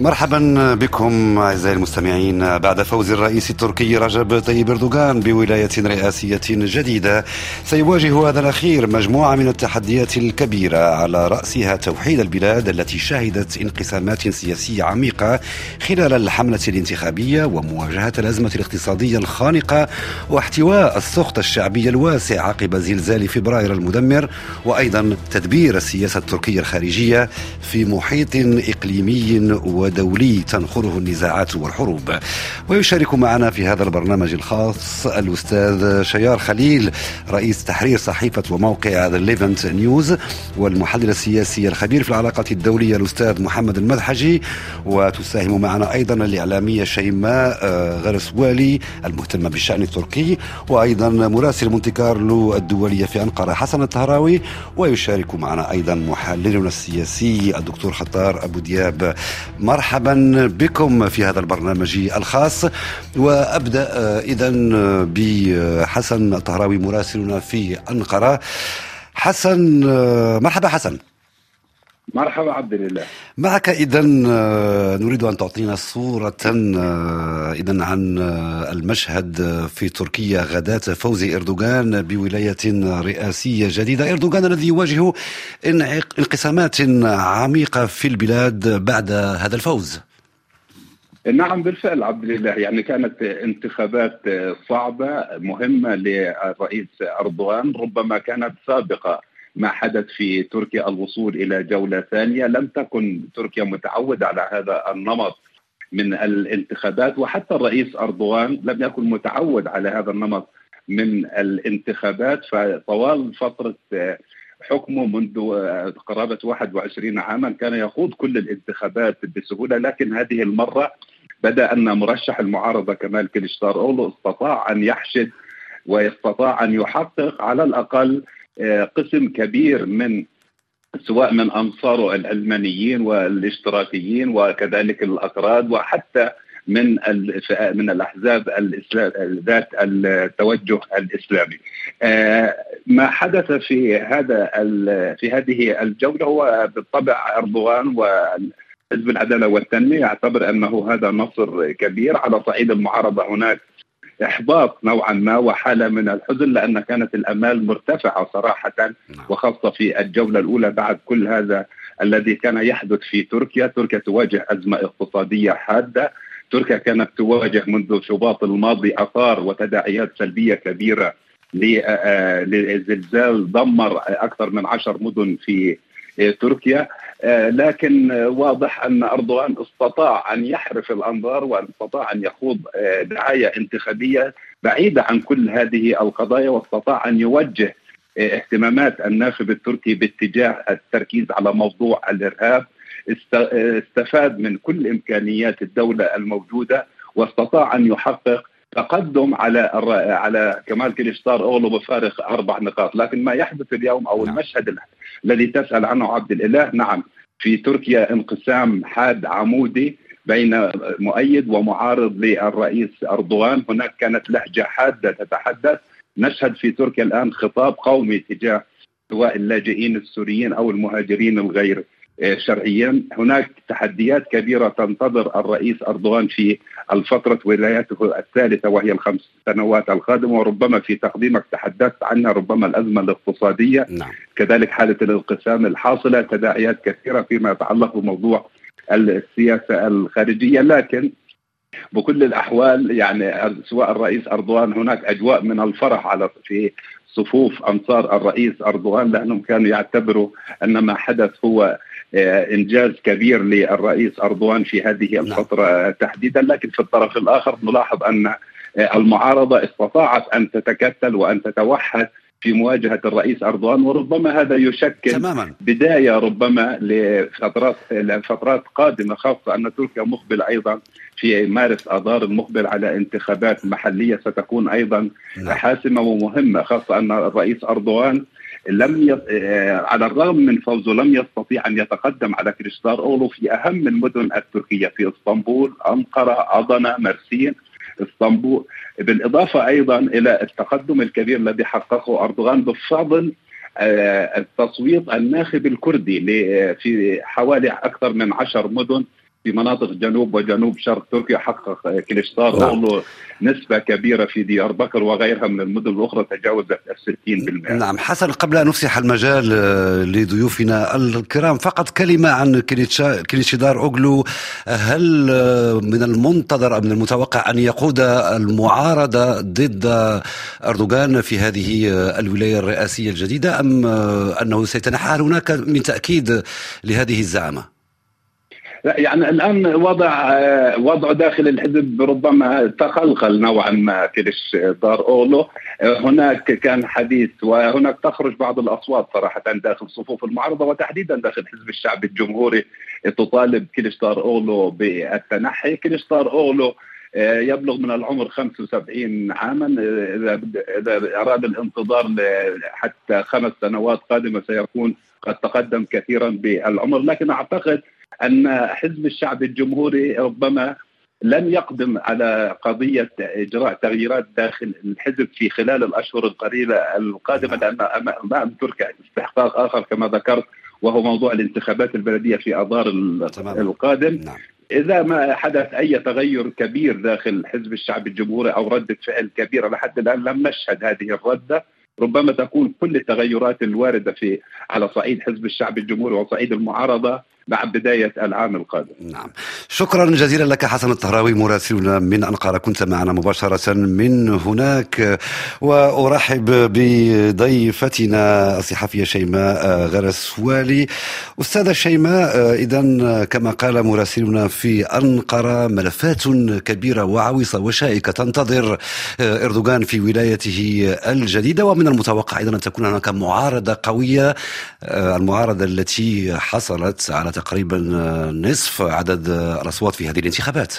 مرحبا بكم أعزائي المستمعين. بعد فوز الرئيس التركي رجب طيب أردوغان بولاية رئاسية جديدة سيواجه هذا الأخير مجموعة من التحديات الكبيرة على رأسها توحيد البلاد التي شهدت انقسامات سياسية عميقة خلال الحملة الانتخابية ومواجهة الأزمة الاقتصادية الخانقة واحتواء السخط الشعبي الواسع عقب زلزال فبراير المدمر وأيضا تدبير السياسة التركية الخارجية في محيط إقليمي و ودولي تنخره النزاعات والحروب. ويشارك معنا في هذا البرنامج الخاص الأستاذ شيار خليل رئيس تحرير صحيفة وموقع The Levant News والمحلل السياسي الخبير في العلاقات الدولية الأستاذ محمد المذحجي. وتساهم معنا أيضا الإعلامية شيماء آه، غرسوالي المهتمة بالشأن التركي. وأيضا مراسل مونتي كارلو الدولية في أنقرة حسن الطهراوي. ويشارك معنا أيضا محللنا السياسي الدكتور خطار أبو دياب. مرحبا. بكم في هذا البرنامج الخاص. وأبدأ آه، اذا آه، بحسن الطهراوي مراسلنا في أنقرة. حسن آه، مرحبا حسن. مرحبا عبد الله معك اذا نريد أن تعطينا صورة اذا عن المشهد في تركيا غداة فوز إردوغان بولاية رئاسية جديدة، إردوغان الذي يواجه انقسامات عميقة في البلاد بعد هذا الفوز. نعم بالفعل عبد الله يعني كانت انتخابات صعبة مهمة للرئيس إردوغان ربما كانت سابقة. ما حدث في تركيا الوصول إلى جولة ثانية. لم تكن تركيا متعودة على هذا النمط من الانتخابات وحتى الرئيس أردوغان لم يكن متعود على هذا النمط من الانتخابات. فطوال فترة حكمه منذ قرابة 21 عاما كان يخوض كل الانتخابات بسهولة لكن هذه المرة بدأ أن مرشح المعارضة كمال كليشتار اولو استطاع أن يحشد واستطاع أن يحقق على الأقل قسم كبير من سواء من انصاره العلمانيين والاشتراكيين وكذلك الاكراد وحتى من من الأحزاب ذات التوجه الإسلامي. آه، ما حدث في هذا في هذه الجولة هو بالطبع أردوغان وحزب العدالة والتنمية يعتبر أنه هذا نصر كبير على صعيد المعارضة هناك إحباط نوعا ما وحالة من الحزن لأن كانت الأمال مرتفعة صراحة نعم. وخاصة في الجولة الأولى بعد كل هذا الذي كان يحدث في تركيا، تركيا تواجه أزمة اقتصادية حادة، تركيا كانت تواجه منذ شباط الماضي آثار وتداعيات سلبية كبيرة لزلزال دمر أكثر من عشر مدن في تركيا. لكن واضح أن أردوغان استطاع أن يحرف الأنظار وأن استطاع أن يخوض دعاية انتخابية بعيدة عن كل هذه القضايا واستطاع أن يوجه اهتمامات الناخب التركي باتجاه التركيز على موضوع الإرهاب. استفاد من كل إمكانيات الدولة الموجودة واستطاع أن يحقق تقدم على على كمال كليشتار اغلو بفارق أربع نقاط، لكن ما يحدث اليوم أو نعم. المشهد الذي تسأل عنه عبد الإله نعم في تركيا انقسام حاد عمودي بين مؤيد ومعارض للرئيس أردوغان، هناك كانت لهجة حادة تتحدث، نشهد في تركيا الآن خطاب قومي تجاه سواء اللاجئين السوريين أو المهاجرين الغير شرعيا. هناك تحديات كبيرة تنتظر الرئيس أردوغان في الفترة ولايته الثالثة وهي الخمس سنوات القادمة. وربما في تقديمك تحدثت عنها ربما الأزمة الاقتصادية. نعم. كذلك حالة الانقسام الحاصلة تداعيات كثيرة فيما يتعلق بموضوع السياسة الخارجية. لكن بكل الأحوال يعني سواء الرئيس أردوغان هناك أجواء من الفرح على في صفوف أنصار الرئيس أردوغان. لأنهم كانوا يعتبروا أن ما حدث هو إنجاز كبير للرئيس أردوغان في هذه نعم. الفترة تحديدا لكن في الطرف الآخر نلاحظ أن آه، المعارضة استطاعت أن تتكتل وأن تتوحد في مواجهة الرئيس أردوغان وربما هذا يشكل تماما. بداية ربما لفترات لفترات قادمة خاصة أن تركيا مقبل أيضا في مارس آذار المقبل على انتخابات محلية ستكون أيضا نعم. حاسمة ومهمة خاصة أن الرئيس أردوغان لم ي... آه، على الرغم من فوزه لم يستطيع أن يتقدم على كريستار اولو في أهم المدن التركية في إسطنبول، أنقرة، اضنا، مرسين، إسطنبول، بالإضافة أيضا إلى التقدم الكبير الذي حققه أردوغان بفضل آه، التصويت الناخب الكردي في حوالي أكثر من عشر مدن في مناطق جنوب وجنوب شرق تركيا حقق كليشتار نعم. نسبة كبيرة في ديار بكر وغيرها من المدن الأخرى تجاوزت 60% نعم حسن قبل أن نفسح المجال آه، لضيوفنا الكرام فقط كلمة عن كليتشدار أوغلو هل آه، من المنتظر أو من المتوقع أن يقود المعارضة ضد أردوغان في هذه آه، الولاية الرئاسية الجديدة أم أنه سيتنحى هناك من تأكيد لهذه الزعامة؟ لا يعني الآن وضع وضعه داخل الحزب ربما تخلخل نوعا ما في دار أولو. هناك كان حديث وهناك تخرج بعض الأصوات صراحة داخل صفوف المعارضة وتحديدا داخل حزب الشعب الجمهوري تطالب كيلشتار أولو بالتنحي. كيلشتار أولو يبلغ من العمر 75 عاما. إذا إذا أراد الانتظار حتى خمس سنوات قادمة سيكون قد تقدم كثيرا بالعمر. لكن أعتقد أن حزب الشعب الجمهوري ربما لن يقدم على قضية إجراء تغييرات داخل الحزب في خلال الأشهر القليلة القادمة لأن أمام تركيا استحقاق آخر كما ذكرت وهو موضوع الانتخابات البلدية في أذار القادم. نعم. إذا ما حدث أي تغير كبير داخل حزب الشعب الجمهوري أو ردة فعل كبيرة لحد الآن لم نشهد هذه الردة. ربما تكون كل التغيرات الواردة في على صعيد حزب الشعب الجمهوري وصعيد المعارضة مع بداية العام القادم. نعم. شكرا جزيلا لك حسن الطهراوي مراسلنا من أنقرة. كنت معنا مباشرة من هناك. وأرحب بضيفتنا الصحفية شيماء غرسوالي أستاذة شيماء إذا كما قال مراسلنا في أنقرة ملفات كبيرة وعويصة وشائكة تنتظر إردوغان في ولايته الجديدة. ومن المتوقع أيضا أن تكون هناك معارضة قوية المعارضة التي حصلت على تقريبا نصف عدد الأصوات في هذه الانتخابات.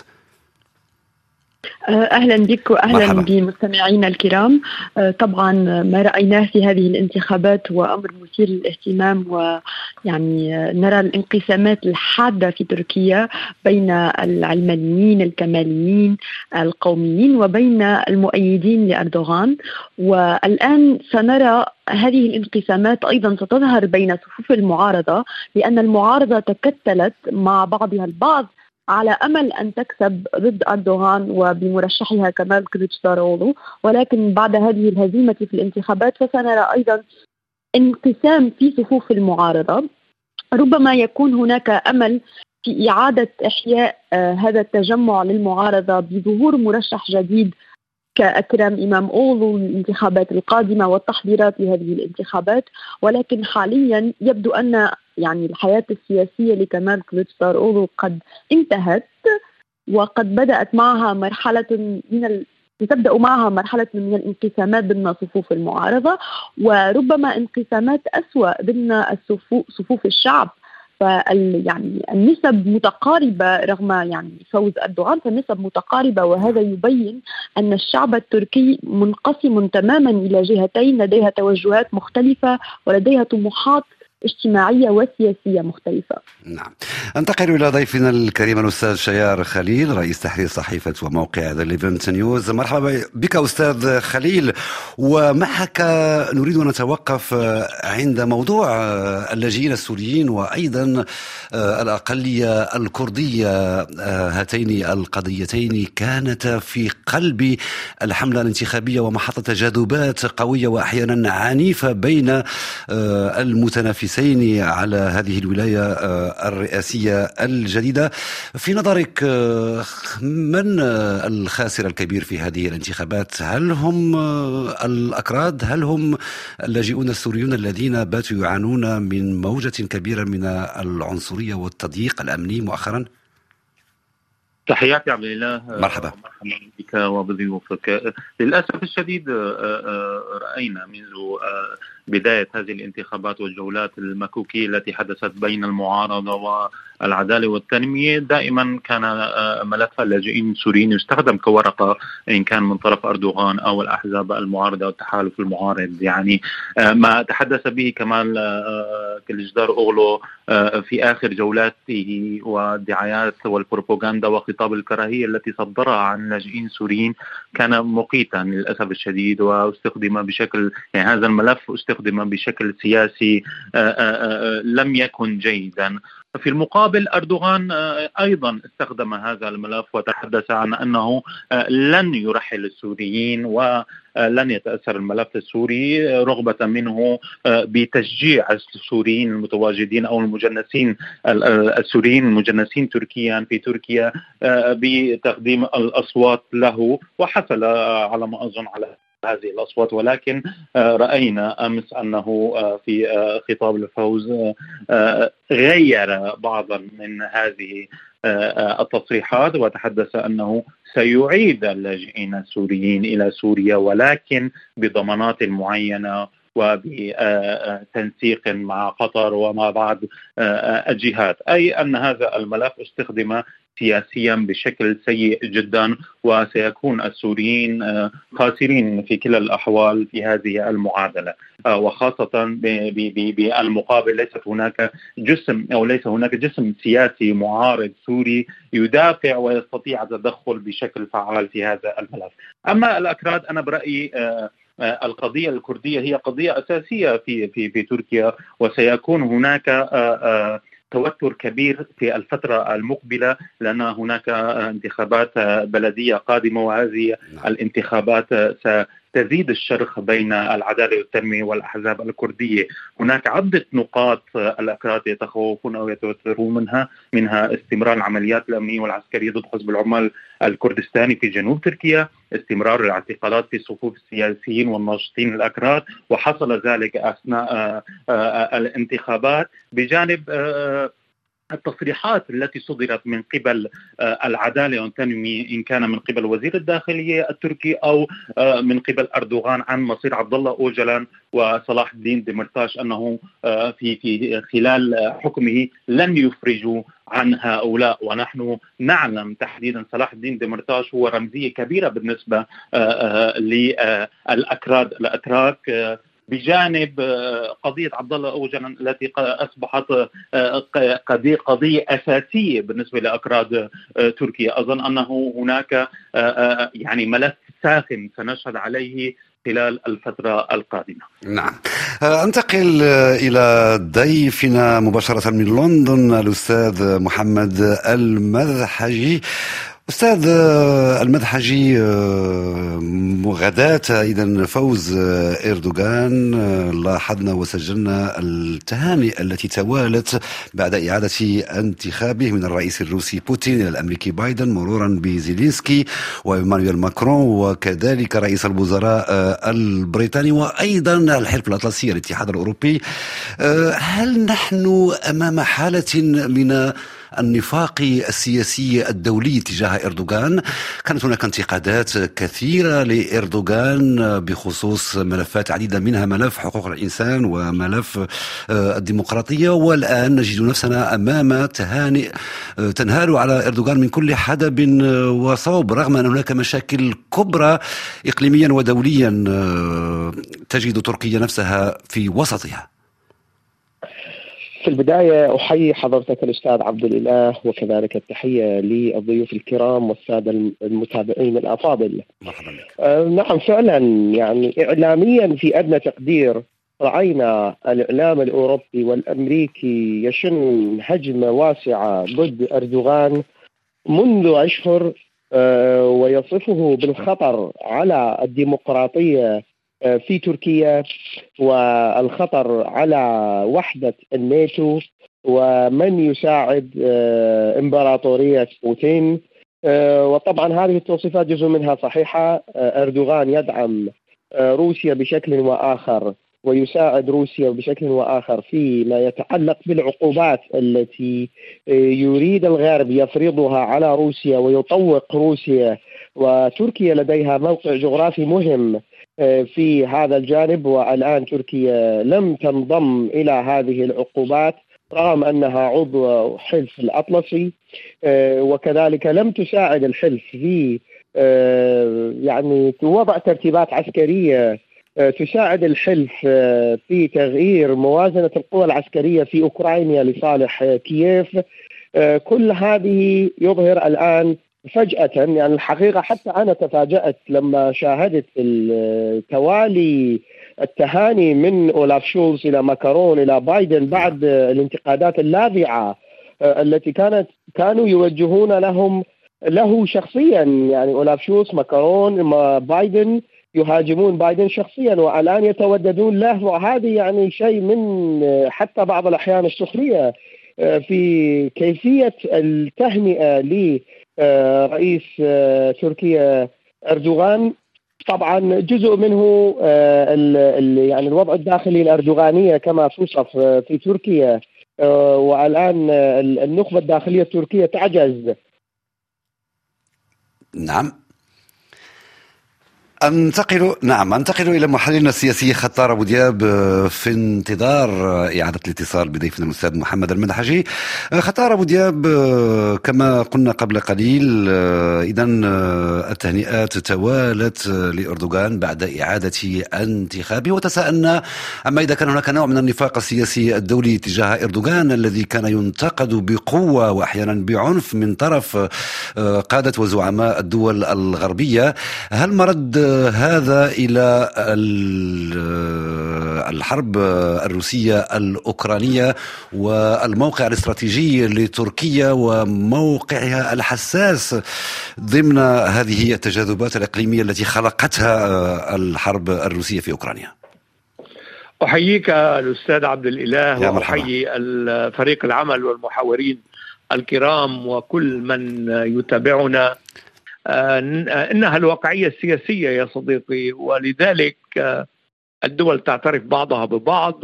أهلا بك واهلا بمستمعينا الكرام. أه، طبعا ما رأيناه في هذه الانتخابات هو أمر مثير للاهتمام ويعني نرى الانقسامات الحادة في تركيا بين العلمانيين الكماليين القوميين وبين المؤيدين لأردوغان. والآن سنرى هذه الانقسامات أيضا ستظهر بين صفوف المعارضة لأن المعارضة تكتلت مع بعضها البعض على أمل أن تكسب ضد أردوغان وبمرشحها كمال كليتشدارولو ولكن بعد هذه الهزيمة في الانتخابات فسنرى أيضا انقسام في صفوف المعارضة. ربما يكون هناك أمل في إعادة إحياء آه هذا التجمع للمعارضة بظهور مرشح جديد كأكرم إمام أولو الانتخابات القادمة والتحضيرات لهذه الانتخابات. ولكن حاليا يبدو أن يعني الحياة السياسية لكمال أولو قد انتهت وقد بدأت معها مرحلة من ال... تبدأ معها مرحلة من الانقسامات ضمن صفوف المعارضة وربما انقسامات أسوأ ضمن صفوف الشعب. فال يعني النسب متقاربة رغم يعني فوز أردوغان فالنسب متقاربة وهذا يبين أن الشعب التركي منقسم تماما إلى جهتين لديها توجهات مختلفة ولديها طموحات اجتماعية وسياسية مختلفة. نعم. انتقل إلى ضيفنا الكريم الأستاذ شيار خليل رئيس تحرير صحيفة وموقع The Levant News، مرحبا بك أستاذ خليل ومعك نريد أن نتوقف عند موضوع اللاجئين السوريين وأيضا الأقلية الكردية هاتين القضيتين كانتا في قلب الحملة الانتخابية ومحط تجاذبات قوية واحيانا عنيفة بين المتنافسين المنافسين على هذه الولاية آه، الرئاسية الجديدة. في نظرك آه، من الخاسر الكبير في هذه الانتخابات؟ هل هم آه، الأكراد؟ هل هم اللاجئون السوريون الذين باتوا يعانون من موجة كبيرة من العنصرية والتضييق الأمني مؤخرا؟ تحياتي عبد الله مرحبا. مرحبا بك وبضيوفك. للأسف الشديد رأينا منذ بداية هذه الانتخابات والجولات المكوكية التي حدثت بين المعارضة والعدالة والتنمية دائما كان آه، ملف اللاجئين السوريين يستخدم كورقة إن كان من طرف أردوغان أو الأحزاب المعارضة والتحالف المعارض. يعني آه، ما تحدث به كمال آه، كلجدار أوغلو في آخر جولاته والدعايات والبروباغندا وخطاب الكراهية التي صدرها عن اللاجئين السوريين كان مقيتا للأسف الشديد واستخدم بشكل يعني هذا الملف استخدم بشكل سياسي آه، آه، آه، لم يكن جيدا. في المقابل أردوغان أيضا استخدم هذا الملف وتحدث عن أنه لن يرحل السوريين و لن يتأثر الملف السوري رغبة منه بتشجيع السوريين المتواجدين أو المجنسين السوريين المجنسين تركيا في تركيا بتقديم الأصوات له وحصل على ما اظن على هذه الأصوات ولكن رأينا أمس أنه في خطاب الفوز غير بعضا من هذه التصريحات وتحدث أنه سيعيد اللاجئين السوريين إلى سوريا ولكن بضمانات معينة وبتنسيق مع قطر ومع بعض الجهات أي أن هذا الملف استخدم سياسيا بشكل سيء جدا وسيكون السوريين آه، خاسرين في كلا الأحوال في هذه المعادلة آه، وخاصة بالمقابل ليست هناك جسم أو ليس هناك جسم سياسي معارض سوري يدافع ويستطيع التدخل بشكل فعال في هذا الملف. أما الأكراد أنا برأيي آه، القضية الكردية هي قضية أساسية في في في تركيا وسيكون هناك توتر كبير في الفترة المقبلة لأن هناك انتخابات بلدية قادمة وهذه نعم. الانتخابات ستزيد الشرخ بين العدالة والتنمية والأحزاب الكردية، هناك عدة نقاط الاكراد يتخوفون أو يتوترون منها، منها استمرار العمليات الأمنية والعسكرية ضد حزب العمال الكردستاني في جنوب تركيا، استمرار الاعتقالات في صفوف السياسيين والناشطين الأكراد وحصل ذلك أثناء آه، آه، الانتخابات. بجانب آه، التصريحات التي صدرت من قبل العدالة والتنميه إن كان من قبل وزير الداخلية التركي أو من قبل أردوغان عن مصير عبد الله أوجلان وصلاح الدين دمرتاش أنه في في خلال حكمه لن يفرجوا عن هؤلاء. ونحن نعلم تحديدا صلاح الدين دمرتاش هو رمزية كبيرة بالنسبة آه، آه، للأكراد الأتراك آه، بجانب قضية عبد الله اوجلا التي أصبحت قضية قضية أساسية بالنسبة لأكراد تركيا. أظن أنه هناك يعني ملف ساخن سنشهد عليه خلال الفترة القادمة. نعم. أنتقل إلى ضيفنا مباشرة من لندن الأستاذ محمد المذحجي أستاذ المدحجي غداة إذا فوز إردوغان لاحظنا وسجلنا التهانئ التي توالت بعد إعادة انتخابه من الرئيس الروسي بوتين إلى الأمريكي بايدن مرورا بزيلينسكي وإيمانويل ماكرون وكذلك رئيس الوزراء البريطاني وأيضا الحلف الأطلسي الاتحاد الأوروبي. هل نحن أمام حالة من النفاق السياسي الدولي تجاه إردوغان. كانت هناك انتقادات كثيرة لإردوغان بخصوص ملفات عديدة منها ملف حقوق الإنسان وملف آه، الديمقراطية. والآن نجد نفسنا أمام تهانئ آه، تنهال على إردوغان من كل حدب وصوب رغم أن هناك مشاكل كبرى اقليميا ودوليا آه، تجد تركيا نفسها في وسطها. في البداية أحيي حضرتك الأستاذ عبد الإله وكذلك التحية للضيوف الكرام والسادة المتابعين الأفاضل مرحبا بك. آه نعم فعلا يعني إعلاميا في أدنى تقدير رأينا الإعلام الأوروبي والأمريكي يشن هجمة واسعة ضد أردوغان منذ أشهر آه ويصفه بالخطر على الديمقراطية في تركيا والخطر على وحدة الناتو ومن يساعد آه، إمبراطورية بوتين. آه، وطبعا هذه التوصيفات جزء منها صحيحة. أردوغان يدعم روسيا بشكل وآخر ويساعد روسيا بشكل وآخر فيما يتعلق بالعقوبات التي يريد الغرب يفرضها على روسيا ويطوق روسيا. وتركيا لديها موقع جغرافي مهم. آه، في هذا الجانب والآن تركيا لم تنضم إلى هذه العقوبات رغم أنها عضو حلف الأطلسي آه، وكذلك لم تساعد الحلف في آه، يعني وضع ترتيبات عسكرية تساعد الحلف في تغيير موازنة القوى العسكرية في أوكرانيا لصالح كييف. كل هذه يظهر الآن فجأة يعني الحقيقة حتى أنا تفاجأت لما شاهدت توالي التهاني من أولاف شولز إلى ماكرون إلى بايدن بعد الانتقادات اللاذعة التي كانت كانوا يوجهون لهم له شخصيا. يعني أولاف شولز ماكرون بايدن يهاجمون بايدن شخصيا والآن يتوددون له. وهذه يعني شيء من حتى بعض الأحيان السخرية في كيفية التهنئة لرئيس تركيا أردوغان. طبعا جزء منه يعني الوضع الداخلي الاردوغانيه كما توصف في تركيا. والآن النخبة الداخلية التركية تعجز. نعم. انتقل نعم أنتقل إلى محللنا السياسي خطار أبو دياب آه، في انتظار آه، إعادة الاتصال بضيفنا الأستاذ محمد المدحجي آه، خطار أبو دياب كما قلنا قبل قليل إذا التهنئات توالت لأردوغان بعد إعادة انتخابه. وتساءلنا أما إذا كان هناك نوع من النفاق السياسي الدولي تجاه أردوغان الذي كان ينتقد بقوة وأحيانا بعنف من طرف قادة وزعماء الدول الغربية هل مرد هذا إلى الحرب الروسية الأوكرانية والموقع الاستراتيجي لتركيا وموقعها الحساس ضمن هذه التجاذبات الإقليمية التي خلقتها الحرب الروسية في أوكرانيا. أحييك الأستاذ عبد الإله وأحيي فريق العمل والمحاورين الكرام وكل من يتابعنا آه، إنها الواقعية السياسية يا صديقي ولذلك آه، الدول تعترف بعضها ببعض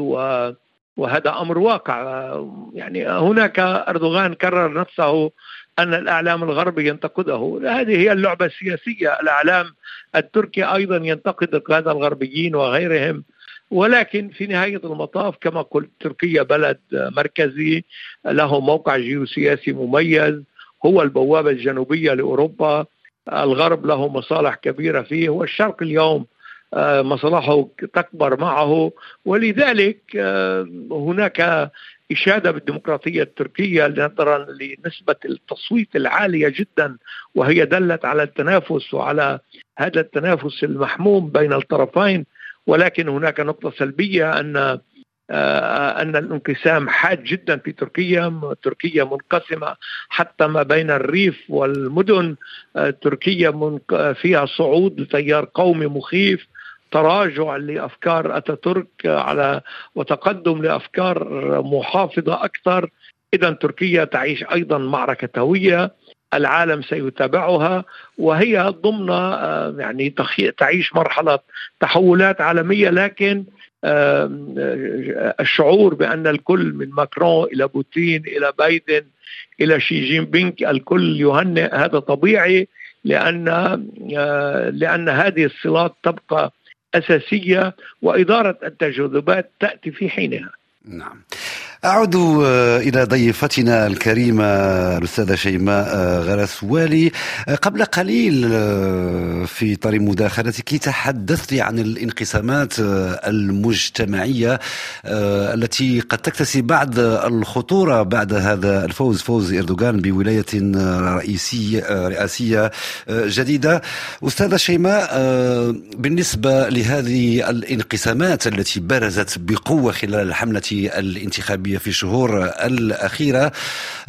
وهذا أمر واقع. آه، يعني هناك أردوغان كرر نفسه أن الإعلام الغربي ينتقده. هذه هي اللعبة السياسية. الإعلام التركي أيضا ينتقد القادة الغربيين وغيرهم. ولكن في نهاية المطاف كما قلت تركيا بلد مركزي له موقع جيوسياسي مميز هو البوابة الجنوبية لأوروبا. الغرب له مصالح كبيرة فيه والشرق اليوم آه، مصالحه تكبر معه ولذلك آه، هناك إشادة بالديمقراطية التركية نظرا لنسبة التصويت العالية جدا وهي دلت على التنافس وعلى هذا التنافس المحموم بين الطرفين ولكن هناك نقطة سلبية أن آه، أن الانقسام حاد جدا في تركيا، تركيا منقسمة حتى ما بين الريف والمدن، آه، تركيا فيها صعود لتيار قومي مخيف، تراجع لأفكار أتاتورك على وتقدم لأفكار محافظة أكثر، اذا تركيا تعيش أيضا معركة هوية، العالم سيتابعها وهي ضمن آه، يعني تعيش مرحلة تحولات عالمية. لكن الشعور بأن الكل من ماكرون إلى بوتين إلى بايدن إلى شي جين بينغ الكل يهنئ هذا طبيعي لأن لأن هذه الصلات تبقى أساسية وإدارة التجاذبات تأتي في حينها. نعم. أعود آه، إلى ضيفتنا الكريمة الأستاذة شيماء آه، غرسوالي آه، قبل قليل في طريق مداخلتك تحدثت عن الانقسامات المجتمعية التي قد تكتسي بعد الخطورة بعد هذا الفوز فوز إردوغان بولاية رئيسية رئاسية جديدة. أستاذة شيماء بالنسبة لهذه الانقسامات التي برزت بقوة خلال الحملة الانتخابية في الشهور الأخيرة.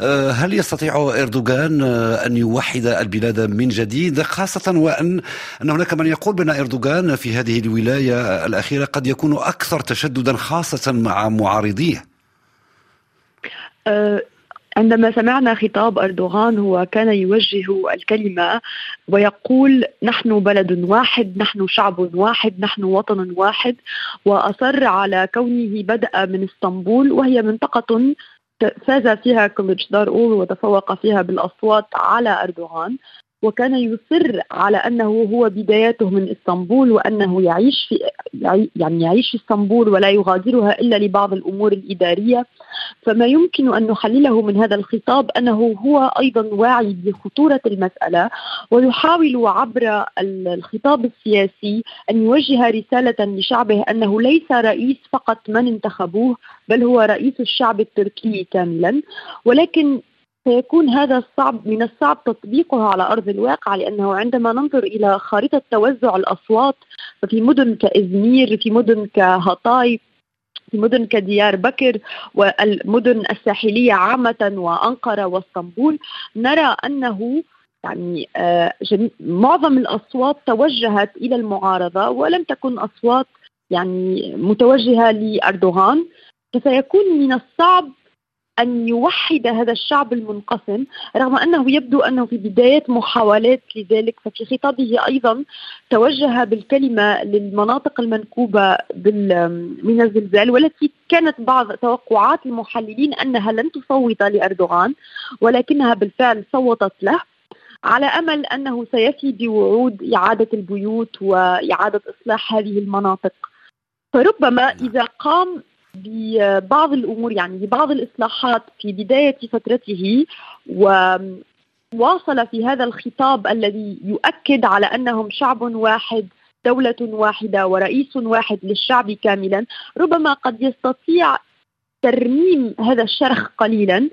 آه، هل يستطيع إردوغان آه، أن يوحد البلاد من جديد خاصة وأن أن هناك من يقول بأن إردوغان في هذه الولاية الأخيرة قد يكون أكثر تشددا خاصة مع معارضيه؟ أه عندما سمعنا خطاب أردوغان هو كان يوجه الكلمة ويقول نحن بلد واحد نحن شعب واحد نحن وطن واحد. وأصر على كونه بدأ من إسطنبول وهي منطقة فاز فيها كلتش دار أول وتفوق فيها بالأصوات على أردوغان. وكان يصر على أنه هو بداياته من إسطنبول وأنه يعيش في يعني يعيش في إسطنبول ولا يغادرها إلا لبعض الأمور الإدارية. فما يمكن أن نحلله من هذا الخطاب أنه هو أيضا واعي بخطورة المسألة ويحاول عبر الخطاب السياسي أن يوجه رسالة لشعبه أنه ليس رئيس فقط من انتخبوه بل هو رئيس الشعب التركي كاملا. ولكن سيكون هذا الصعب من الصعب تطبيقها على أرض الواقع لأنه عندما ننظر إلى خارطه توزع الأصوات ففي مدن كإزمير في مدن كهاتاي في مدن كديار بكر والمدن الساحلية عامة وأنقرة واسطنبول نرى أنه يعني آه، معظم الأصوات توجهت إلى المعارضة ولم تكن أصوات يعني متوجهة لأردوغان فسيكون من الصعب أن يوحد هذا الشعب المنقسم رغم أنه يبدو أنه في بداية محاولات لذلك ففي خطابه أيضا توجه بالكلمة للمناطق المنكوبة من الزلزال والتي كانت بعض توقعات المحللين أنها لن تصوت لأردوغان ولكنها بالفعل صوتت له على أمل أنه سيفي بوعود إعادة البيوت وإعادة إصلاح هذه المناطق. فربما إذا قام ببعض الأمور يعني ببعض الإصلاحات في بداية فترته وواصل في هذا الخطاب الذي يؤكد على أنهم شعب واحد دولة واحدة ورئيس واحد للشعب كاملا ربما قد يستطيع ترميم هذا الشرخ قليلا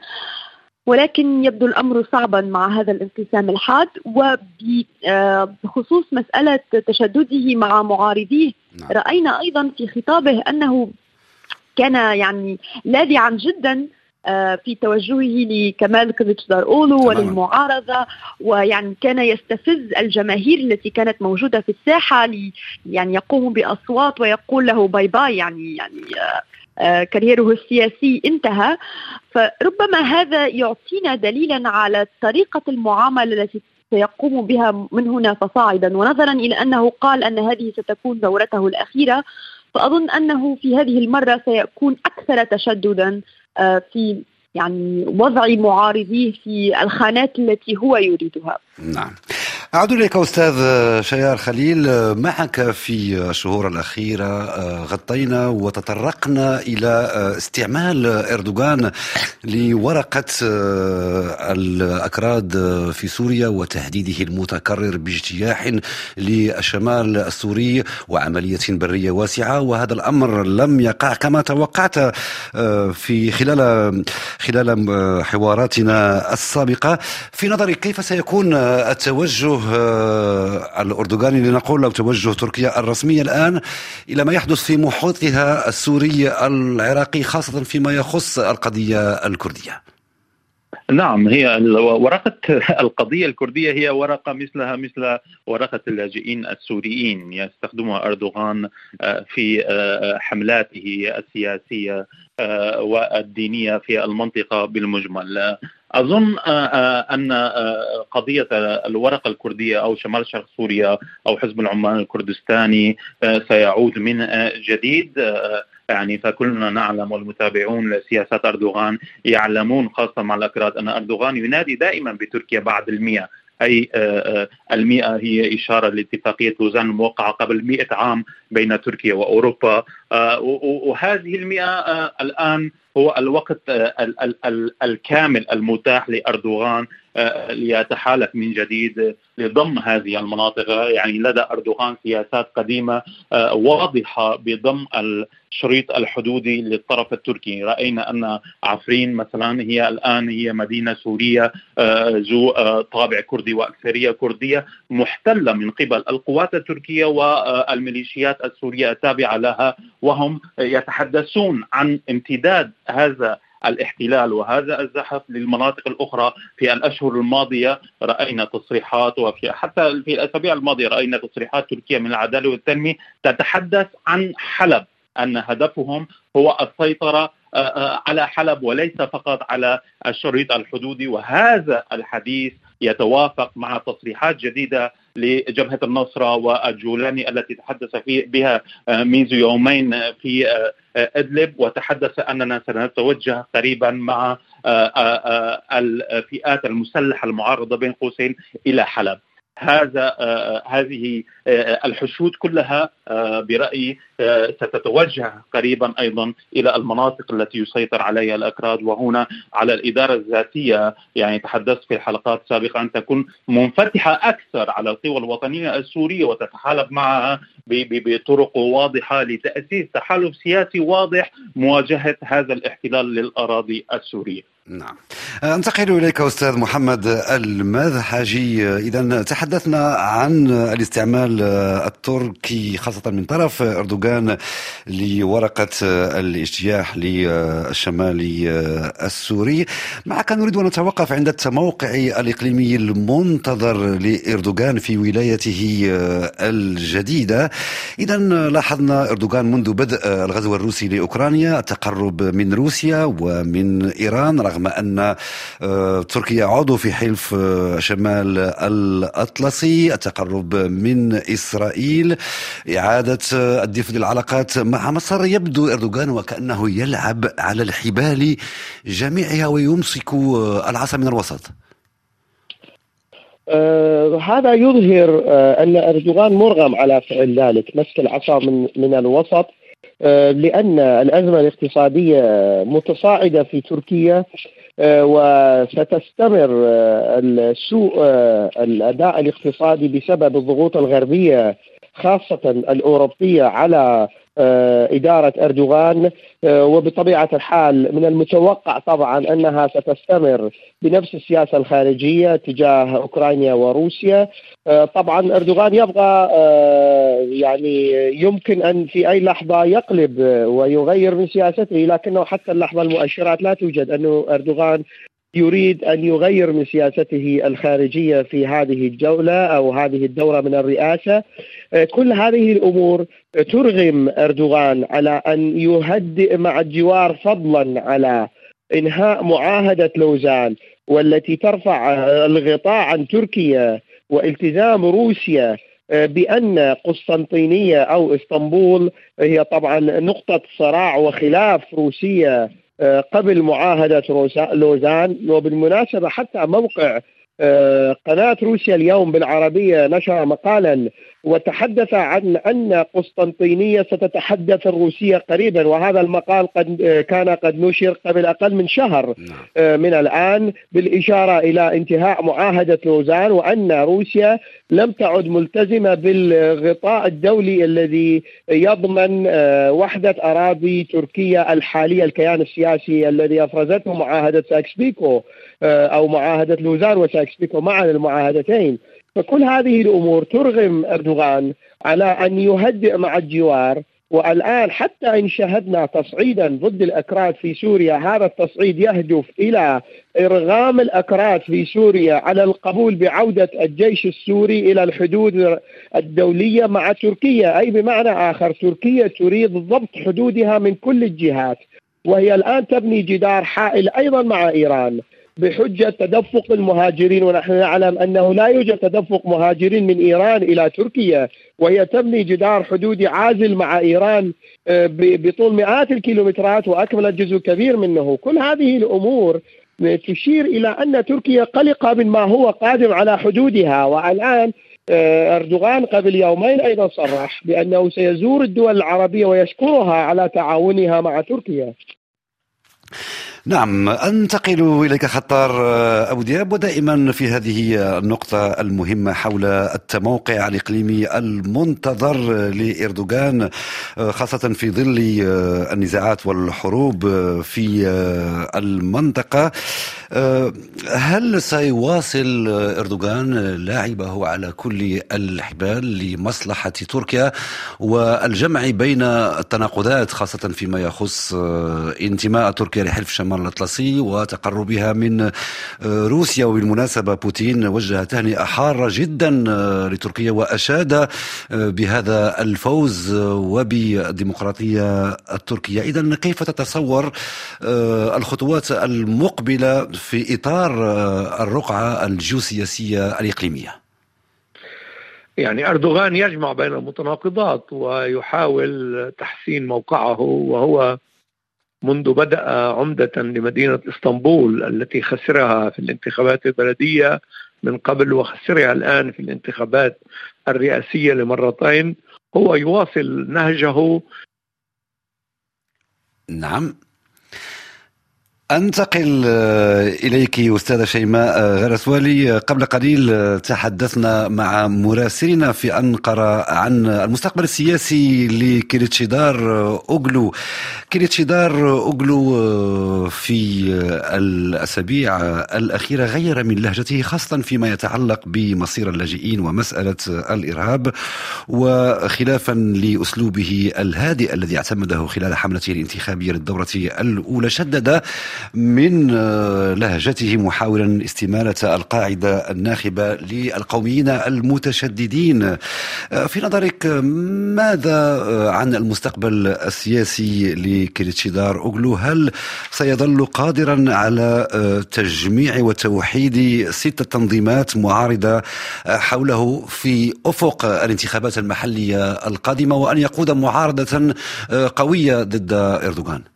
ولكن يبدو الأمر صعبا مع هذا الانقسام الحاد وبخصوص مسألة تشدده مع معارضيه نعم. رأينا أيضا في خطابه أنه كان يعني لاذعا جدا آه، في توجهه لكمال كليتشدار اولو وللمعارضة ويعني كان يستفز الجماهير التي كانت موجودة في الساحة لي يعني يقوم بأصوات ويقول له bye bye يعني يعني آه، آه، career ه السياسي انتهى. فربما هذا يعطينا دليلا على طريقة المعاملة التي سيقوم بها من هنا فصاعدا. ونظرا إلى أنه قال أن هذه ستكون دورته الأخيرة. فأظن أنه في هذه المرة سيكون أكثر تشددا آه، في يعني وضع معارضيه في الخانات التي هو يريدها. نعم. أعود إليك أستاذ شيار خليل. معك في الشهور الأخيرة غطينا وتطرقنا إلى استعمال إردوغان لورقة الأكراد في سوريا وتهديده المتكرر باجتياح للشمال السوري وعملية برية واسعة. وهذا الأمر لم يقع كما توقعت في خلال خلال حواراتنا السابقة. في نظرك كيف سيكون التوجه آه، الأردوغاني لنقول أو توجه تركيا الرسمي الآن إلى ما يحدث في محيطها السوري العراقي خاصة فيما يخص القضية الكردية. نعم هي ورقة القضية الكردية هي ورقة مثلها مثل ورقة اللاجئين السوريين. يستخدمها أردوغان آه، في آه، حملاته السياسية. والدينية في المنطقة بالمجمل. أظن آه، آه، أن آه، قضية الورقه الكردية أو شمال شرق سوريا أو حزب العمال الكردستاني سيعود من جديد. يعني فكلنا نعلم والمتابعون لسياسات أردوغان يعلمون خاصة مع الأكراد أن أردوغان ينادي دائما بتركيا بعد المئة. أي المئة هي إشارة لاتفاقية لوزان الموقعة قبل مئة عام بين تركيا وأوروبا. وهذه المئة الآن هو الوقت الكامل المتاح لأردوغان آه، ليتحالف من جديد لضم هذه المناطق. يعني لدى أردوغان سياسات قديمة آه، واضحة بضم الشريط الحدودي للطرف التركي. رأينا أن عفرين مثلا هي الآن هي مدينة سورية آه، ذو طابع كردي وأكثرية كردية محتلة من قبل. القوات التركية والميليشيات السورية التابعة لها وهم يتحدثون عن امتداد هذا الاحتلال وهذا الزحف للمناطق الأخرى في الأشهر الماضية رأينا تصريحات وفي حتى في الأسابيع الماضية رأينا تصريحات تركيا من العدالة والتنمية تتحدث عن حلب أن هدفهم هو السيطرة آه، آه، على حلب وليس فقط على الشريط الحدودي وهذا الحديث يتوافق مع تصريحات جديدة لجبهة النصرة والجولاني التي تحدث بها آه، منذ يومين في آه، آه، أدلب وتحدث أننا سنتوجه قريبا مع الفئات المسلحة المعارضة بين قوسين إلى حلب. هذا آه، هذه آه، الحشود كلها آه، برأيي ستتوجه قريبا أيضا إلى المناطق التي يسيطر عليها الأكراد وهنا على الإدارة الذاتية يعني تحدثت في الحلقات السابقة أن تكون منفتحة أكثر على القوى الوطنية السورية وتتحالف معها بطرق واضحة لتأسيس تحالف سياسي واضح مواجهة هذا الاحتلال للأراضي السورية. نعم. انتقل إليك أستاذ محمد المذحجي اذا تحدثنا عن الاستعمال التركي خاصة من طرف أردوغان لورقة الاجتياح للشمال السوري. معك نريد أن نتوقف عند التموقع الإقليمي المنتظر لأردوغان في ولايته الجديدة. اذا لاحظنا أردوغان منذ بدء الغزو الروسي لأوكرانيا التقرب من روسيا ومن إيران رغم أن آه، تركيا عضو في حلف آه، شمال الأطلسي التقرب من إسرائيل إعادة آه، الدفء العلاقات مع مصر. يبدو أردوغان وكأنه يلعب على الحبال جميعها ويمسك العصا من الوسط. آه هذا يظهر آه أن إردوغان مرغم على فعل ذلك مسك العصا من من الوسط. آه لأن الأزمة الاقتصادية متصاعدة في تركيا آه، وستستمر آه، السوء آه، الأداء الاقتصادي بسبب الضغوط الغربية خاصة الأوروبية على إدارة أردوغان وبطبيعة الحال من المتوقع طبعا أنها ستستمر بنفس السياسة الخارجية تجاه أوكرانيا وروسيا. طبعا أردوغان يبغى يعني يمكن أن في أي لحظة يقلب ويغير من سياسته لكنه حتى اللحظة المؤشرات لا توجد أنه أردوغان يريد أن يغير من سياسته الخارجية في هذه الجولة أو هذه الدورة من الرئاسة. كل هذه الأمور ترغم أردوغان على أن يهدئ مع الجوار فضلا على إنهاء معاهدة لوزان والتي ترفع الغطاء عن تركيا والتزام روسيا بأن قسطنطينية أو إسطنبول هي طبعا نقطة صراع وخلاف روسية قبل معاهدة لوزان وبالمناسبة حتى موقع آه، قناة روسيا اليوم بالعربية نشر مقالا وتحدث عن أن قسطنطينية ستتحدث الروسية قريبا وهذا المقال قد آه، كان قد نشر قبل أقل من شهر نعم. آه، من الآن بالإشارة إلى انتهاء معاهدة لوزان وأن روسيا لم تعد ملتزمة بالغطاء الدولي الذي يضمن وحدة أراضي تركيا الحالية الكيان السياسي الذي أفرزته معاهدة ساكس بيكو أو معاهدة لوزان وساكس بيكو معا المعاهدتين. فكل هذه الأمور ترغم أردوغان على أن يهدئ مع الجوار. والآن حتى إن شاهدنا تصعيدا ضد الأكراد في سوريا هذا التصعيد يهدف إلى إرغام الأكراد في سوريا على القبول بعودة الجيش السوري إلى الحدود الدولية مع تركيا. أي بمعنى آخر تركيا تريد ضبط حدودها من كل الجهات وهي الآن تبني جدار حائل أيضا مع إيران. بحجة تدفق المهاجرين ونحن نعلم أنه لا يوجد تدفق مهاجرين من إيران إلى تركيا وهي تبني جدار حدودي عازل مع إيران آه، بطول مئات الكيلومترات وأكملت جزء كبير منه. كل هذه الأمور تشير إلى أن تركيا قلقة مما هو قادم على حدودها. والآن آه، أردوغان قبل يومين أيضا صرح بأنه سيزور الدول العربية ويشكرها على تعاونها مع تركيا. نعم أنتقل إليك خطار آه، أبو دياب ودائما في هذه النقطة المهمة حول التموقع الإقليمي المنتظر لإردوغان آه، خاصة في ظل آه، النزاعات والحروب في المنطقة. هل سيواصل إردوغان لعبه على كل الحبال لمصلحة تركيا والجمع بين التناقضات خاصة فيما يخص انتماء تركيا لحلف شمال الشمال الأطلسي وتقربها من آه، روسيا. وبالمناسبة بوتين وجه تهنئة حارة جدا آه، لتركيا وأشاد آه، بهذا الفوز وبالديمقراطية التركية. إذا كيف تتصور الخطوات المقبلة في إطار الرقعة الجيوسياسية الإقليمية؟ يعني أردوغان يجمع بين المتناقضات ويحاول تحسين موقعه وهو منذ بدأ عمدة لمدينة إسطنبول التي خسرها في الانتخابات البلدية من قبل وخسرها الآن في الانتخابات الرئاسية لمرتين هو يواصل نهجه. نعم. أنتقل آه، إليك أستاذة شيماء آه، غرسوالي. قبل قليل آه، تحدثنا مع مراسلنا في أنقرة عن المستقبل السياسي لكريتشيدار أوغلو. كريتشيدار أوغلو في الأسابيع الأخيرة غير من لهجته خاصة فيما يتعلق بمصير اللاجئين ومسألة الإرهاب وخلافا لأسلوبه الهادئ الذي اعتمده خلال حملته الانتخابية للدورة الأولى شدد من آه، لهجته محاولا استمالة القاعدة الناخبة للقوميين المتشددين. آه، في نظرك ماذا آه، عن المستقبل السياسي لكريتشيدار أوغلو؟ هل سيظل قادرا على تجميع وتوحيد ست تنظيمات معارضة حوله في أفق الانتخابات المحلية القادمة وأن يقود معارضة قوية ضد إردوغان؟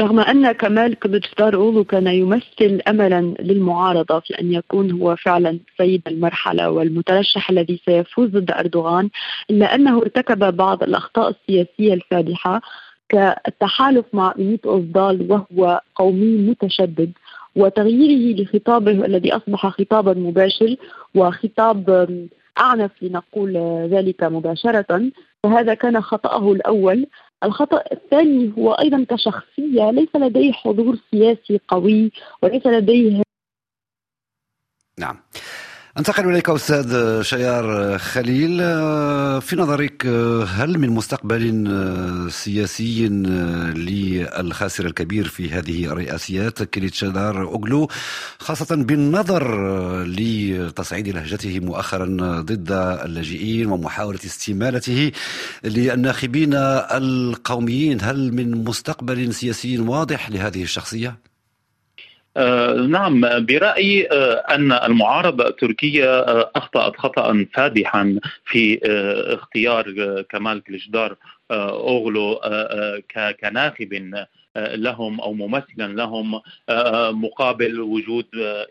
رغم أن كمال كلتشدار أولو كان يمثل أملا للمعارضة في أن يكون هو فعلا سيد المرحلة والمترشح الذي سيفوز ضد أردوغان إلا أنه ارتكب بعض الأخطاء السياسية الفادحة كالتحالف مع ميت أوزدال وهو قومي متشدد وتغييره لخطابه الذي أصبح خطابا مباشر وخطاب أعنف لنقول ذلك مباشرة فهذا كان خطأه الأول. الخطأ الثاني هو أيضا كشخصية ليس لديه حضور سياسي قوي وليس لديه نعم. أنتقل إليك أستاذ شيار خليل في نظرك هل من مستقبل سياسي للخاسر الكبير في هذه الرئاسيات كليتشدار أوغلو خاصة بالنظر لتصعيد لهجته مؤخرا ضد اللاجئين ومحاولة استمالته للناخبين القوميين هل من مستقبل سياسي واضح لهذه الشخصية؟ آه، نعم برأيي آه، أن المعارضة التركية آه، أخطأت خطأ فادحا في اختيار كمال كليشدار أوغلو كناخب لهم أو ممثلا لهم مقابل وجود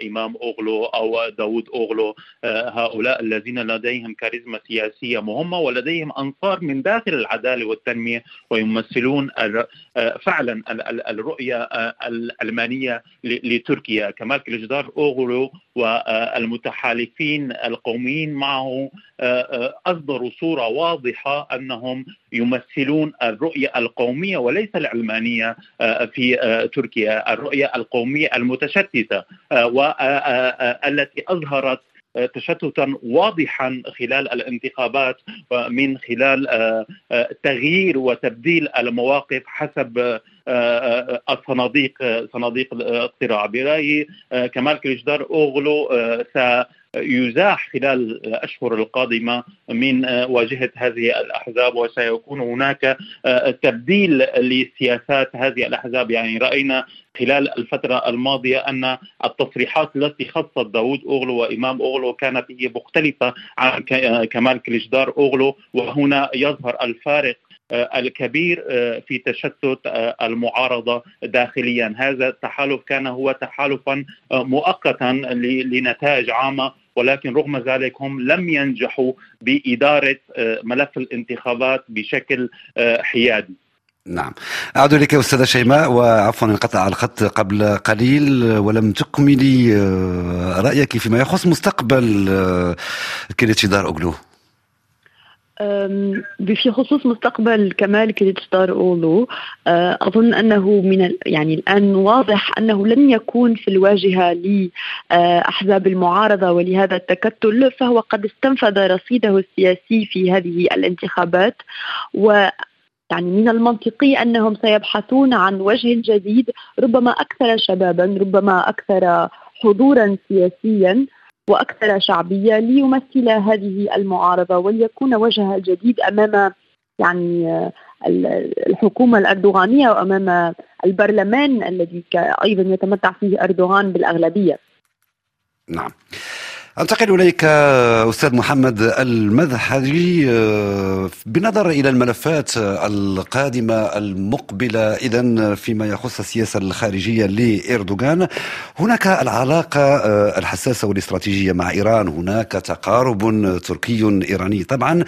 إمام أوغلو أو داود أوغلو هؤلاء الذين لديهم كاريزما سياسية مهمة ولديهم أنصار من داخل العدالة والتنمية ويمثلون فعلا الرؤية الالمانيه لتركيا. كمال كليجدار أوغلو والمتحالفين القوميين معه أصدروا صورة واضحة أنهم يمثلون الرؤية القومية وليس العلمانية آه، في آه، تركيا الرؤية القومية المتشتتة آه، والتي أظهرت تشتتا واضحا خلال الانتخابات من خلال تغيير وتبديل المواقف حسب الصناديق صناديق الاقتراع برأيي كمال كليشدار أوغلو يزاح خلال الأشهر القادمة من واجهة هذه الأحزاب وسيكون هناك تبديل لسياسات هذه الأحزاب. يعني رأينا خلال الفترة الماضية أن التصريحات التي خصت داود أوغلو وإمام أوغلو كانت هي مختلفة عن كمال كليشدار أوغلو وهنا يظهر الفارق الكبير في تشتت المعارضة داخليا. هذا التحالف كان هو تحالفا مؤقتا لنتائج عامة ولكن رغم ذلك هم لم ينجحوا بإدارة آه، ملف الانتخابات بشكل آه، حيادي. نعم. أعود إليك أستاذة شيماء وعفوا انقطع الخط قبل قليل ولم تكملي آه، رأيك فيما يخص مستقبل كريتشي دار أوغلو في خصوص مستقبل كمال كريتشتار أولو أه، أظن أنه من يعني الآن واضح أنه لن يكون في الواجهة لاحزاب المعارضة ولهذا التكتل فهو قد استنفذ رصيده السياسي في هذه الانتخابات. و يعني من المنطقي أنهم سيبحثون عن وجه جديد ربما أكثر شبابا ربما أكثر حضورا سياسيا. وأكثر شعبية ليمثل هذه المعارضة وليكون وجهها الجديد أمام يعني الحكومة الأردوغانية وأمام البرلمان الذي أيضا يتمتع فيه أردوغان بالأغلبية. نعم. أنتقل إليك أستاذ محمد المذهبي آه، بنظر إلى الملفات القادمة المقبلة اذا فيما يخص السياسة الخارجية لاردوغان هناك العلاقة آه، الحساسة والاستراتيجية مع إيران. هناك تقارب تركي إيراني طبعا.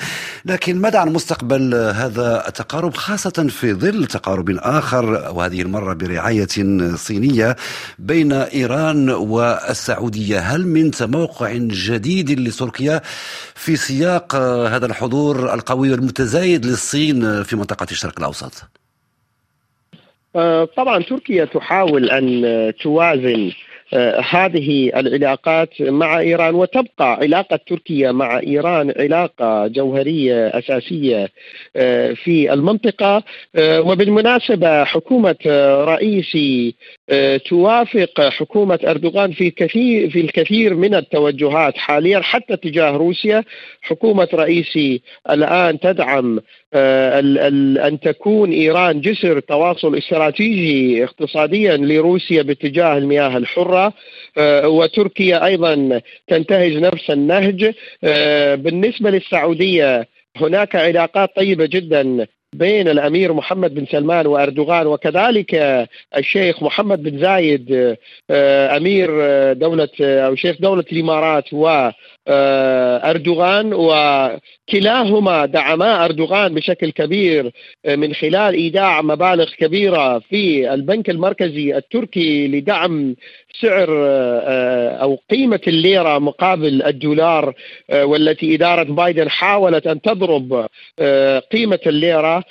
لكن ماذا عن مستقبل هذا التقارب خاصة في ظل تقارب آخر وهذه المرة برعاية صينية بين إيران والسعودية؟ هل من تموقع جديد لتركيا في سياق هذا الحضور القوي والمتزايد للصين في منطقة الشرق الأوسط. آه، طبعا تركيا تحاول أن توازن هذه العلاقات مع إيران وتبقى علاقة تركيا مع إيران علاقة جوهرية أساسية آه، في المنطقة. آه، وبالمناسبة حكومة رئيسي توافق حكومة أردوغان في كثير في الكثير من التوجهات حاليا حتى تجاه روسيا. حكومة رئيسي الآن تدعم أن تكون إيران جسر تواصل استراتيجي اقتصاديا لروسيا باتجاه المياه الحرة. أخرى آه، وتركيا أيضا تنتهج نفس النهج. آه، بالنسبة للسعودية هناك علاقات طيبة جدا بين الأمير محمد بن سلمان وأردوغان وكذلك الشيخ محمد بن زايد آه، أمير دولة أو شيخ دولة الإمارات و أردوغان وكلاهما دعما أردوغان بشكل كبير من خلال إيداع مبالغ كبيرة في البنك المركزي التركي لدعم سعر آه، أو قيمة الليرة مقابل الدولار آه، والتي إدارة بايدن حاولت أن تضرب آه، قيمة الليرة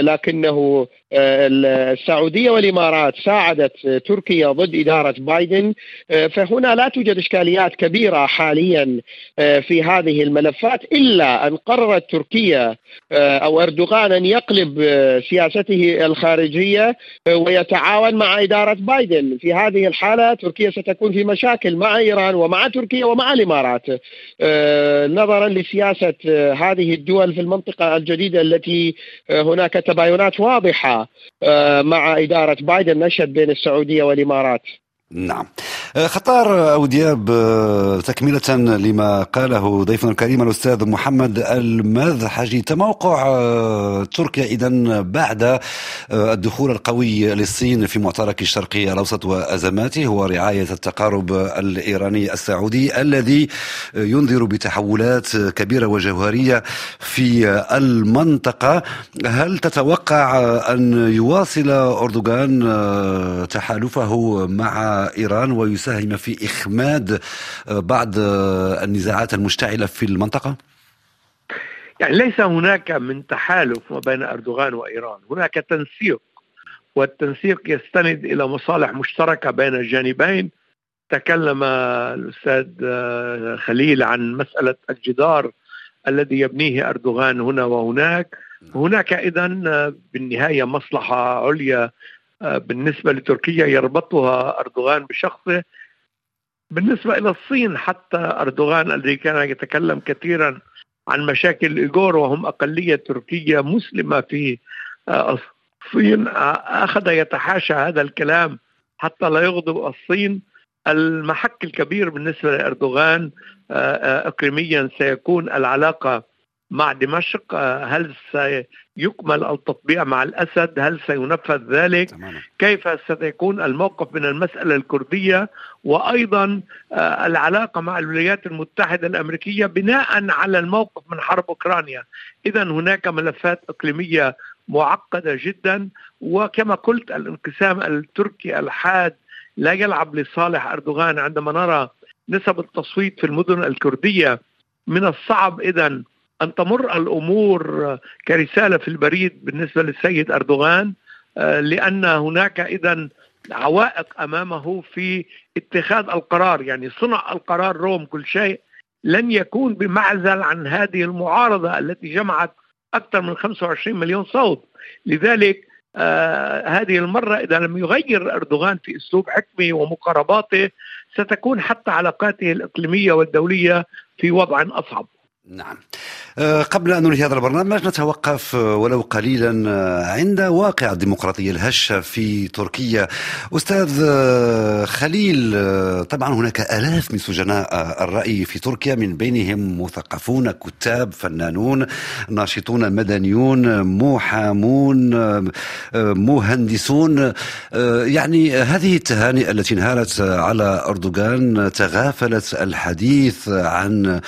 لكنه السعودية والإمارات ساعدت تركيا ضد إدارة بايدن. فهنا لا توجد إشكاليات كبيرة حاليا في هذه الملفات إلا أن قررت تركيا أو أردوغان أن يقلب سياسته الخارجية ويتعاون مع إدارة بايدن. في هذه الحالة تركيا ستكون في مشاكل مع إيران ومع تركيا ومع الإمارات. آه، نظرا لسياسة آه، هذه الدول في المنطقة الجديدة التي آه، هناك تباينات واضحة مع إدارة بايدن نشهد بين السعودية والإمارات. نعم. آه، خطار أو دياب آه، تكملة لما قاله ضيفنا الكريم الأستاذ محمد المذحجي. تموقع آه، تركيا إذا بعد الدخول القوي للصين في معترك الشرقي الأوسط وأزماته هو رعاية التقارب الإيراني السعودي الذي ينذر بتحولات كبيرة وجوهرية في المنطقة. هل تتوقع أن يواصل أردوغان تحالفه مع إيران ويساهم في إخماد آه، بعض آه، النزاعات المشتعلة في المنطقة؟ يعني ليس هناك من تحالف ما بين أردوغان وإيران. هناك تنسيق والتنسيق يستند إلى مصالح مشتركة بين الجانبين. تكلم الأستاذ آه، خليل عن مسألة الجدار الذي يبنيه أردوغان هنا وهناك. هناك إذا بالنهاية مصلحة عليا بالنسبة لتركيا يربطها أردوغان بشخصه. بالنسبة إلى الصين حتى أردوغان الذي كان يتكلم كثيرا عن مشاكل الإيغور وهم أقلية تركية مسلمة في آه، الصين آه، أخذ يتحاشى هذا الكلام حتى لا يغضب الصين. المحك الكبير بالنسبة لأردوغان إقليميا سيكون العلاقة مع دمشق هل سيكمل التطبيع مع الأسد؟ هل سينفذ ذلك؟ تماما. كيف سيكون الموقف من المسألة الكردية؟ وأيضا آه، العلاقة مع الولايات المتحدة الأمريكية بناء على الموقف من حرب أوكرانيا. إذا هناك ملفات إقليمية معقدة جدا. وكما قلت الانقسام التركي الحاد لا يلعب لصالح أردوغان. عندما نرى نسب التصويت في المدن الكردية من الصعب إذا أن تمر الأمور كرسالة في البريد بالنسبة للسيد أردوغان آه، لأن هناك إذا عوائق أمامه في اتخاذ القرار يعني صنع القرار روم كل شيء لن يكون بمعزل عن هذه المعارضة التي جمعت أكثر من 25 مليون صوت. لذلك آه هذه المرة إذا لم يغير أردوغان في أسلوب حكمه ومقارباته ستكون حتى علاقاته الإقليمية والدولية في وضع أصعب. نعم. قبل أن ننهي هذا البرنامج نتوقف ولو قليلا عند واقع الديمقراطية الهشة في تركيا. أستاذ خليل طبعا هناك آلاف من سجناء الرأي في تركيا من بينهم مثقفون كتاب فنانون ناشطون مدنيون محامون مهندسون. يعني هذه التهانئة التي انهالت على أردوغان تغافلت الحديث عن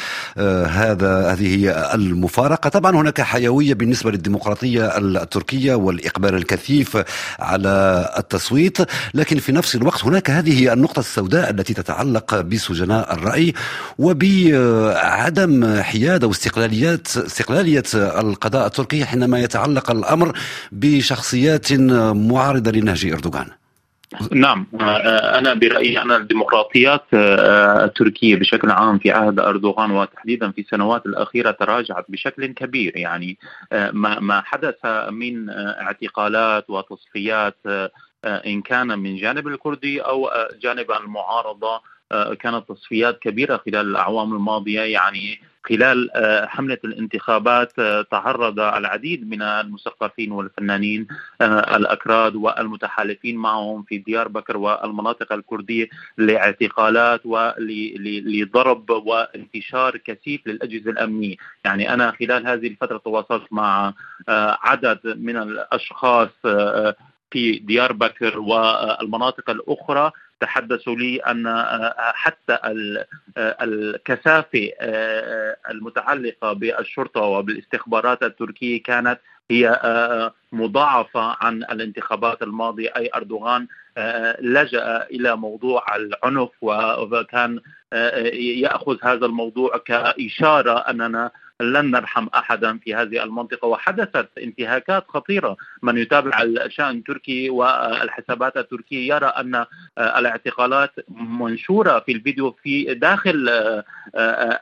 هذا هذه هي المفارقة. طبعا هناك حيوية بالنسبة للديمقراطية التركية والإقبال الكثيف على التصويت لكن في نفس الوقت هناك هذه النقطة السوداء التي تتعلق بسجناء الرأي وبعدم حيادة واستقلاليات استقلالية القضاء التركي حينما يتعلق الأمر بشخصيات معارضة لنهج أردوغان. نعم. أنا برأيي أن الديمقراطيات التركية بشكل عام في عهد أردوغان وتحديدا في السنوات الأخيرة تراجعت بشكل كبير. يعني ما حدث من اعتقالات وتصفيات إن كان من جانب الكردي أو جانب المعارضة كانت تصفيات كبيرة خلال الأعوام الماضية. يعني خلال آه، حملة الانتخابات آه، تعرض العديد من المثقفين والفنانين آه، الأكراد والمتحالفين معهم في ديار بكر والمناطق الكردية لاعتقالات ولضرب وانتشار كثيف للأجهزة الأمنية. يعني أنا خلال هذه الفترة تواصلت مع عدد من الأشخاص في ديار بكر والمناطق الأخرى. تحدثوا لي أن آه، حتى آه، الكثافة آه، المتعلقة بالشرطة وبالاستخبارات التركية كانت هي مضاعفة عن الانتخابات الماضية. أي أردوغان لجأ إلى موضوع العنف وكان يأخذ هذا الموضوع كإشارة أننا لن نرحم أحدا في هذه المنطقة وحدثت انتهاكات خطيرة. من يتابع الشأن التركي والحسابات التركية يرى أن الاعتقالات منشورة في الفيديو في داخل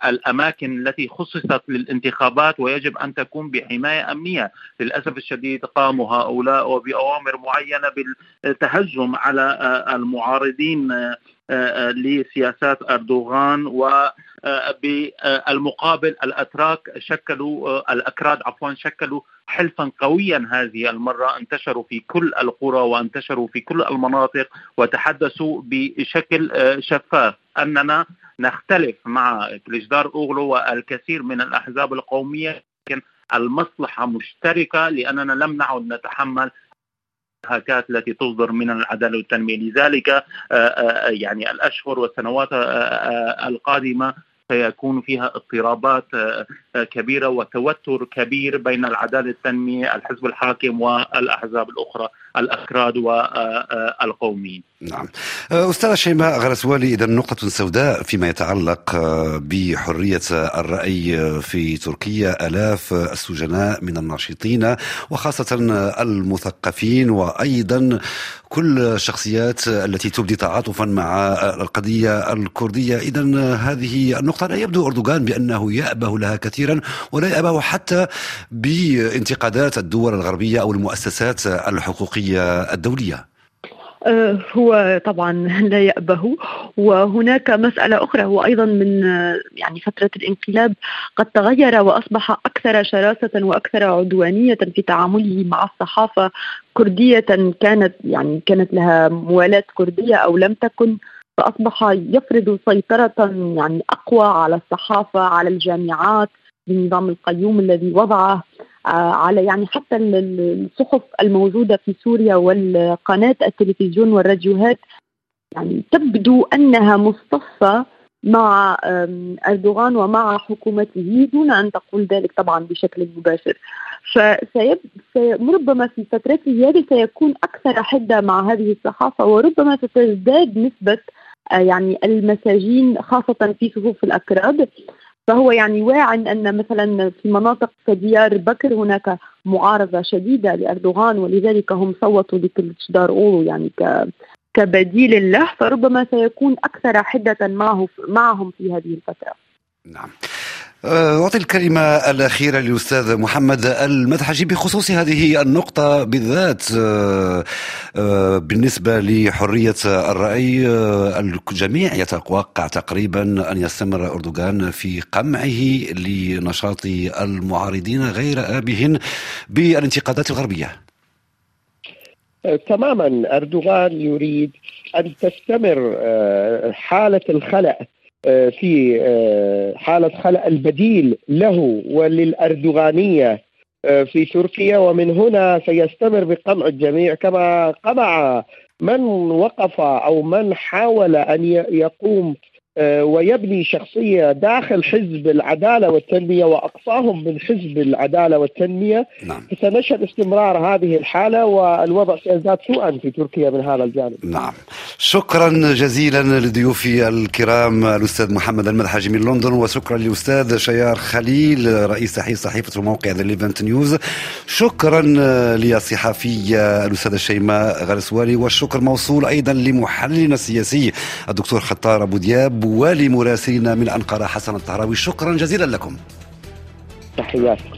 الأماكن التي خصصت للانتخابات ويجب أن تكون بحماية أمنية. للأسف الشديد قاموا هؤلاء وبأوامر معينة بالتهجم على المعارضين لسياسات أردوغان و بالمقابل الأتراك شكلوا الأكراد عفوا شكلوا حلفا قويا هذه المرة انتشروا في كل القرى وانتشروا في كل المناطق وتحدثوا بشكل شفاف. أننا نختلف مع كليجدار أوغلو والكثير من الأحزاب القومية لكن المصلحة مشتركة لأننا لم نعد نتحمل الهاكات التي تصدر من العدالة والتنمية. لذلك آه، آه، يعني الأشهر والسنوات آه، القادمة سيكون فيها اضطرابات كبيرة وتوتر كبير بين العدالة التنميه الحزب الحاكم والأحزاب الأخرى. الأكراد والقوميين. نعم. أستاذ شيماء غرسوالي إذا نقطة سوداء فيما يتعلق بحرية الرأي في تركيا آلاف السجناء من الناشطين وخاصة المثقفين وأيضا كل الشخصيات التي تبدي تعاطفا مع القضية الكردية اذا هذه النقطة لا يبدو أردوغان بأنه يأبه لها كثيرا ولا يأبه حتى بانتقادات الدول الغربية أو المؤسسات الحقوقية الدولية. أه، هو طبعا لا يأبه. وهناك مسألة أخرى. هو أيضا من يعني فترة الانقلاب قد تغير وأصبح أكثر شراسة وأكثر عدوانية في تعامله مع الصحافة كردية. كانت يعني كانت لها موالاة كردية أو لم تكن فأصبح يفرض سيطرة يعني أقوى على الصحافة على الجامعات بنظام القيوم الذي وضعه. على يعني حتى الصحف الموجودة في سوريا والقناة التلفزيون والراديوهات يعني تبدو أنها مصطفى مع أردوغان ومع حكومته دون أن تقول ذلك طبعا بشكل مباشر. فسيب ربما في فترته هذه سيكون أكثر حدة مع هذه الصحافة وربما ستزداد نسبة آه، يعني المساجين خاصة في صفوف الأكراد. فهو يعني واع أن مثلا في مناطق كديار بكر هناك معارضة شديدة لأردوغان ولذلك هم صوتوا لكلتشدار اولو يعني ك كبديل له فربما سيكون أكثر حدة معه معهم في هذه الفترة. نعم. أه، أعطي الكلمة الأخيرة للأستاذ محمد المدحجي بخصوص هذه النقطة بالذات أه، أه، بالنسبة لحرية الرأي الجميع يتوقع تقريبا أن يستمر أردوغان في قمعه لنشاط المعارضين غير آبه بالانتقادات الغربية. تماما. أردوغان يريد أن تستمر حالة الخلأ آه، في آه، حالة خلق البديل له وللأردوغانية آه، في تركيا ومن هنا سيستمر بقمع الجميع. كما قمع من وقف أو من حاول أن يقوم آه، ويبني شخصية داخل حزب العدالة والتنمية وأقصاهم من حزب العدالة والتنمية. نعم. سنشهد استمرار هذه الحالة والوضع سيزداد سوءا في تركيا من هذا الجانب. نعم. شكرا جزيلا لضيوفي الكرام الأستاذ محمد المذحجي من لندن وشكرا للأستاذ شيار خليل رئيس تحرير صحيفة الموقع The Levant News شكرا للصحفية الأستاذة شيماء غرسوالي والشكر موصول أيضا لمحللنا السياسي الدكتور خطار أبو دياب ولمراسلنا من أنقرة حسن الطهراوي. شكرا جزيلا لكم. تحياتكم